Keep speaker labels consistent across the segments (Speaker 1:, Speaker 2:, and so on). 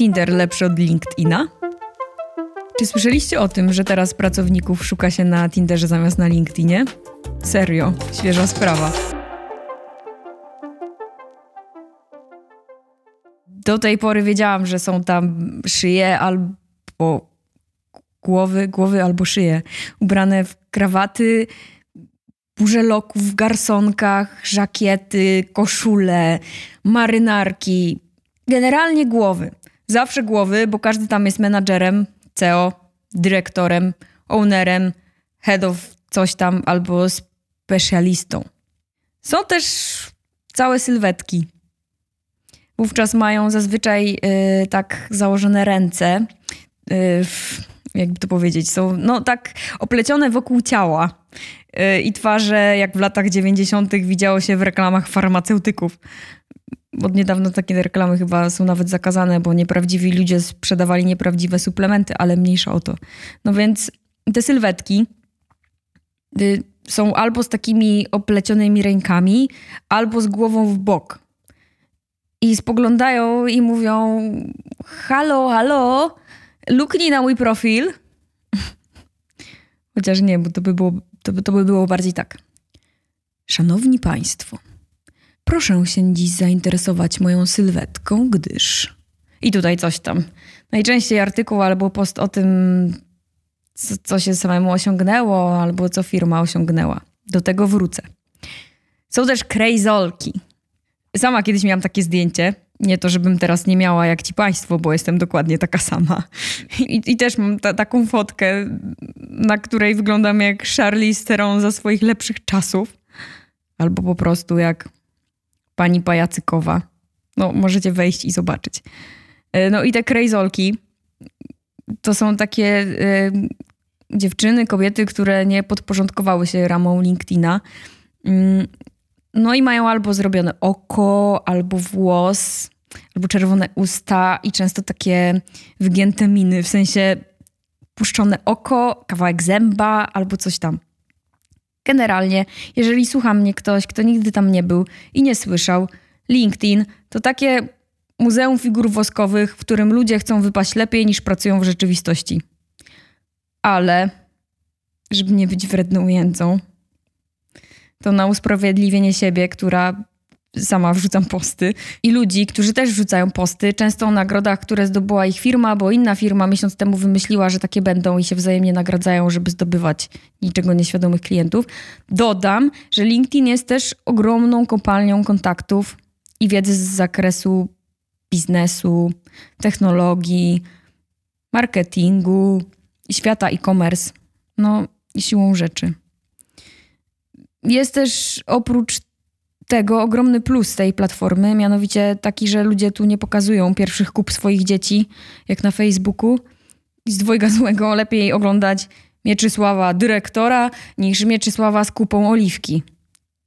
Speaker 1: Tinder lepszy od LinkedIna? Czy słyszeliście o tym, że teraz pracowników szuka się na Tinderze zamiast na LinkedInie? Serio, świeża sprawa. Do tej pory wiedziałam, że są tam szyje albo głowy, głowy albo szyje, ubrane w krawaty, burzeloków w garsonkach, żakiety, koszule, marynarki. Generalnie głowy. Zawsze głowy, bo każdy tam jest menadżerem, CEO, dyrektorem, ownerem, head of coś tam albo specjalistą. Są też całe sylwetki. Wówczas mają zazwyczaj y, tak założone ręce, y, jakby to powiedzieć, są no tak oplecione wokół ciała y, i twarze, jak w latach 90. widziało się w reklamach farmaceutyków. Od niedawna takie reklamy chyba są nawet zakazane, bo nieprawdziwi ludzie sprzedawali nieprawdziwe suplementy, ale mniejsza o to. No więc te sylwetki y, są albo z takimi oplecionymi rękami, albo z głową w bok. I spoglądają i mówią: Halo, halo, luknij na mój profil. Chociaż nie, bo to by było, to by, to by było bardziej tak. Szanowni Państwo, proszę się dziś zainteresować moją sylwetką, gdyż. I tutaj coś tam. Najczęściej artykuł albo post o tym, co, co się samemu osiągnęło, albo co firma osiągnęła. Do tego wrócę. Są też krejzolki. Sama kiedyś miałam takie zdjęcie. Nie to, żebym teraz nie miała jak ci państwo, bo jestem dokładnie taka sama. I, i też mam ta, taką fotkę, na której wyglądam jak Charlize Theron za swoich lepszych czasów. Albo po prostu jak pani Pajacykowa. No, możecie wejść i zobaczyć. E, no i te krejzolki to są takie y, dziewczyny, kobiety, które nie podporządkowały się ramą LinkedIna. Y, no i mają albo zrobione oko, albo włos, albo czerwone usta i często takie wygięte miny, w sensie puszczone oko, kawałek zęba albo coś tam. Generalnie, jeżeli słucha mnie ktoś, kto nigdy tam nie był i nie słyszał, LinkedIn to takie muzeum figur woskowych, w którym ludzie chcą wypaść lepiej niż pracują w rzeczywistości. Ale, żeby nie być wredną jędzą, to na usprawiedliwienie siebie, która sama wrzucam posty i ludzi, którzy też wrzucają posty, często o nagrodach, które zdobyła ich firma, bo inna firma miesiąc temu wymyśliła, że takie będą i się wzajemnie nagradzają, żeby zdobywać niczego nieświadomych klientów. Dodam, że LinkedIn jest też ogromną kopalnią kontaktów i wiedzy z zakresu biznesu, technologii, marketingu, świata e-commerce. No siłą rzeczy. Jest też oprócz tego ogromny plus tej platformy, mianowicie taki, że ludzie tu nie pokazują pierwszych kup swoich dzieci, jak na Facebooku. Z dwojga złego lepiej oglądać Mieczysława dyrektora niż Mieczysława z kupą oliwki.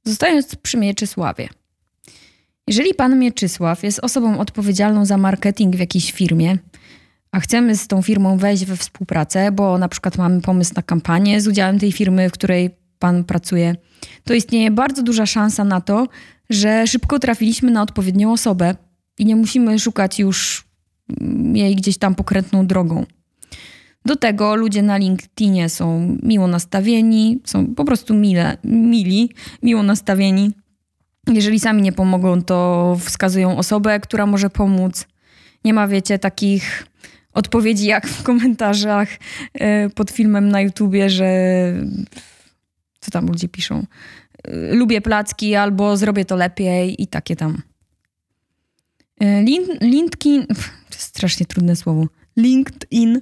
Speaker 1: Zostając przy Mieczysławie. Jeżeli pan Mieczysław jest osobą odpowiedzialną za marketing w jakiejś firmie, a chcemy z tą firmą wejść we współpracę, bo na przykład mamy pomysł na kampanię z udziałem tej firmy, w której pan pracuje, to istnieje bardzo duża szansa na to, że szybko trafiliśmy na odpowiednią osobę i nie musimy szukać już jej gdzieś tam pokrętną drogą. Do tego ludzie na LinkedInie są miło nastawieni, są po prostu mile, mili, miło nastawieni. Jeżeli sami nie pomogą, to wskazują osobę, która może pomóc. Nie ma, wiecie, takich odpowiedzi jak w komentarzach e, pod filmem na YouTubie, że co tam ludzie piszą? Y, lubię placki albo zrobię to lepiej i takie tam. Y, LinkedIn, strasznie trudne słowo. LinkedIn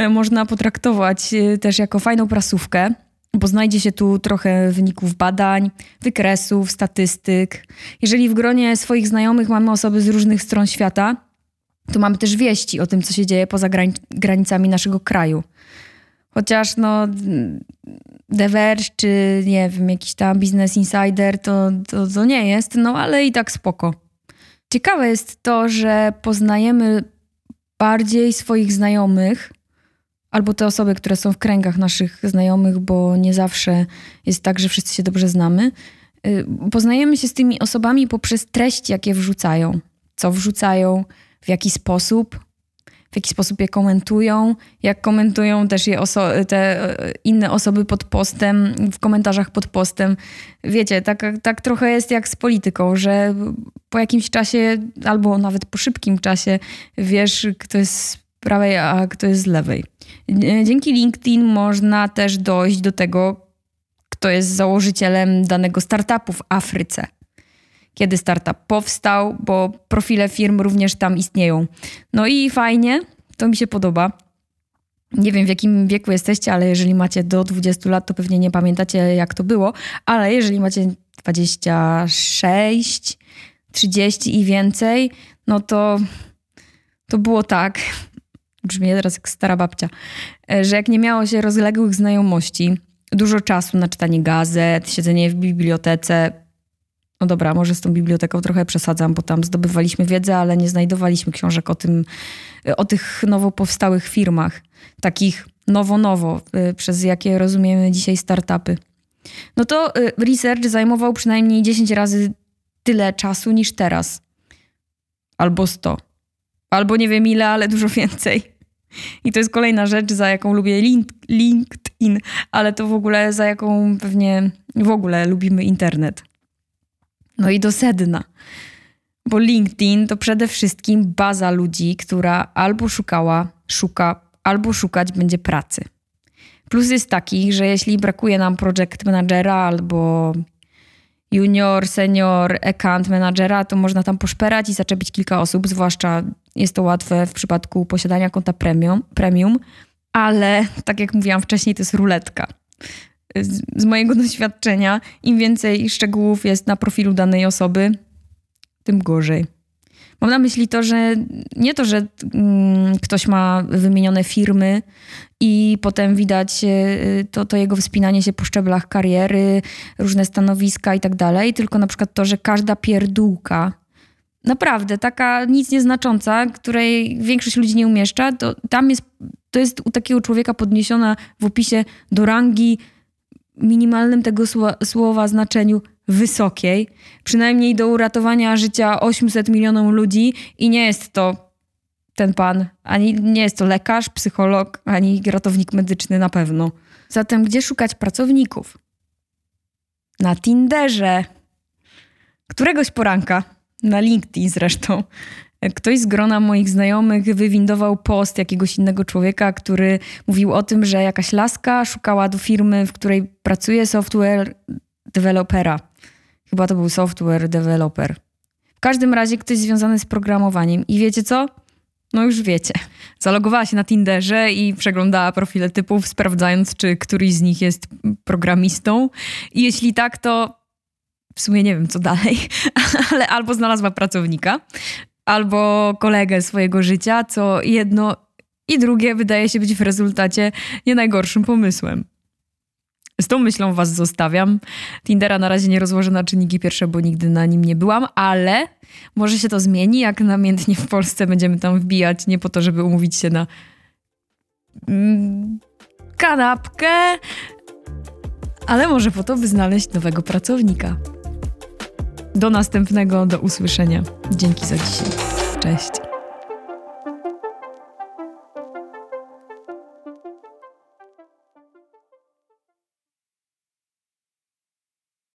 Speaker 1: y, można potraktować też jako fajną prasówkę, bo znajdzie się tu trochę wyników badań, wykresów, statystyk. Jeżeli w gronie swoich znajomych mamy osoby z różnych stron świata, to mamy też wieści o tym, co się dzieje poza granicami naszego kraju. Chociaż no, The Verge czy nie wiem, jakiś tam Business Insider to, to, to nie jest, no ale i tak spoko. Ciekawe jest to, że poznajemy bardziej swoich znajomych albo te osoby, które są w kręgach naszych znajomych, bo nie zawsze jest tak, że wszyscy się dobrze znamy. Y, poznajemy się z tymi osobami poprzez treści, jakie wrzucają. Co wrzucają, w jaki sposób w jaki sposób je komentują, jak komentują też je oso- te e, inne osoby pod postem, w komentarzach pod postem. Wiecie, tak, tak trochę jest jak z polityką, że po jakimś czasie, albo nawet po szybkim czasie, wiesz, kto jest z prawej, a kto jest z lewej. Dzięki LinkedIn można też dojść do tego, kto jest założycielem danego startupu w Afryce kiedy startup powstał, bo profile firm również tam istnieją. No i fajnie, to mi się podoba. Nie wiem w jakim wieku jesteście, ale jeżeli macie do 20 lat, to pewnie nie pamiętacie jak to było, ale jeżeli macie 26, 30 i więcej, no to to było tak, brzmi teraz jak stara babcia, że jak nie miało się rozległych znajomości, dużo czasu na czytanie gazet, siedzenie w bibliotece, no dobra, może z tą biblioteką trochę przesadzam, bo tam zdobywaliśmy wiedzę, ale nie znajdowaliśmy książek o tym, o tych nowo powstałych firmach, takich nowo-nowo, y, przez jakie rozumiemy dzisiaj startupy. No to y, research zajmował przynajmniej 10 razy tyle czasu niż teraz. Albo 100. Albo nie wiem ile, ale dużo więcej. I to jest kolejna rzecz, za jaką lubię LinkedIn, ale to w ogóle za jaką pewnie w ogóle lubimy internet. No i do sedna. Bo LinkedIn to przede wszystkim baza ludzi, która albo szukała, szuka, albo szukać będzie pracy. Plus jest taki, że jeśli brakuje nam project managera albo junior, senior, account managera, to można tam poszperać i zaczepić kilka osób, zwłaszcza jest to łatwe w przypadku posiadania konta premium, premium ale tak jak mówiłam wcześniej, to jest ruletka z, z mojego doświadczenia, im więcej szczegółów jest na profilu danej osoby, tym gorzej. Mam na myśli to, że nie to, że mm, ktoś ma wymienione firmy i potem widać y, to, to jego wspinanie się po szczeblach kariery, różne stanowiska i tak dalej, tylko na przykład to, że każda pierdółka, naprawdę taka nic nieznacząca, której większość ludzi nie umieszcza, to tam jest, to jest u takiego człowieka podniesiona w opisie do rangi minimalnym tego słowa znaczeniu wysokiej, przynajmniej do uratowania życia 800 milionom ludzi i nie jest to ten pan, ani nie jest to lekarz, psycholog, ani ratownik medyczny na pewno. Zatem gdzie szukać pracowników? Na Tinderze. Któregoś poranka, na LinkedIn zresztą, Ktoś z grona moich znajomych wywindował post jakiegoś innego człowieka, który mówił o tym, że jakaś laska szukała do firmy, w której pracuje software dewelopera. Chyba to był software developer. W każdym razie ktoś związany z programowaniem. I wiecie co? No już wiecie. Zalogowała się na Tinderze i przeglądała profile typów, sprawdzając, czy któryś z nich jest programistą. I jeśli tak, to w sumie nie wiem, co dalej, ale albo znalazła pracownika, albo kolegę swojego życia, co jedno i drugie wydaje się być w rezultacie nie najgorszym pomysłem. Z tą myślą was zostawiam. Tindera na razie nie rozłożę na czynniki pierwsze, bo nigdy na nim nie byłam, ale może się to zmieni, jak namiętnie w Polsce będziemy tam wbijać, nie po to, żeby umówić się na mm, kanapkę, ale może po to, by znaleźć nowego pracownika. Do następnego, do usłyszenia. Dzięki za dzisiaj. Cześć.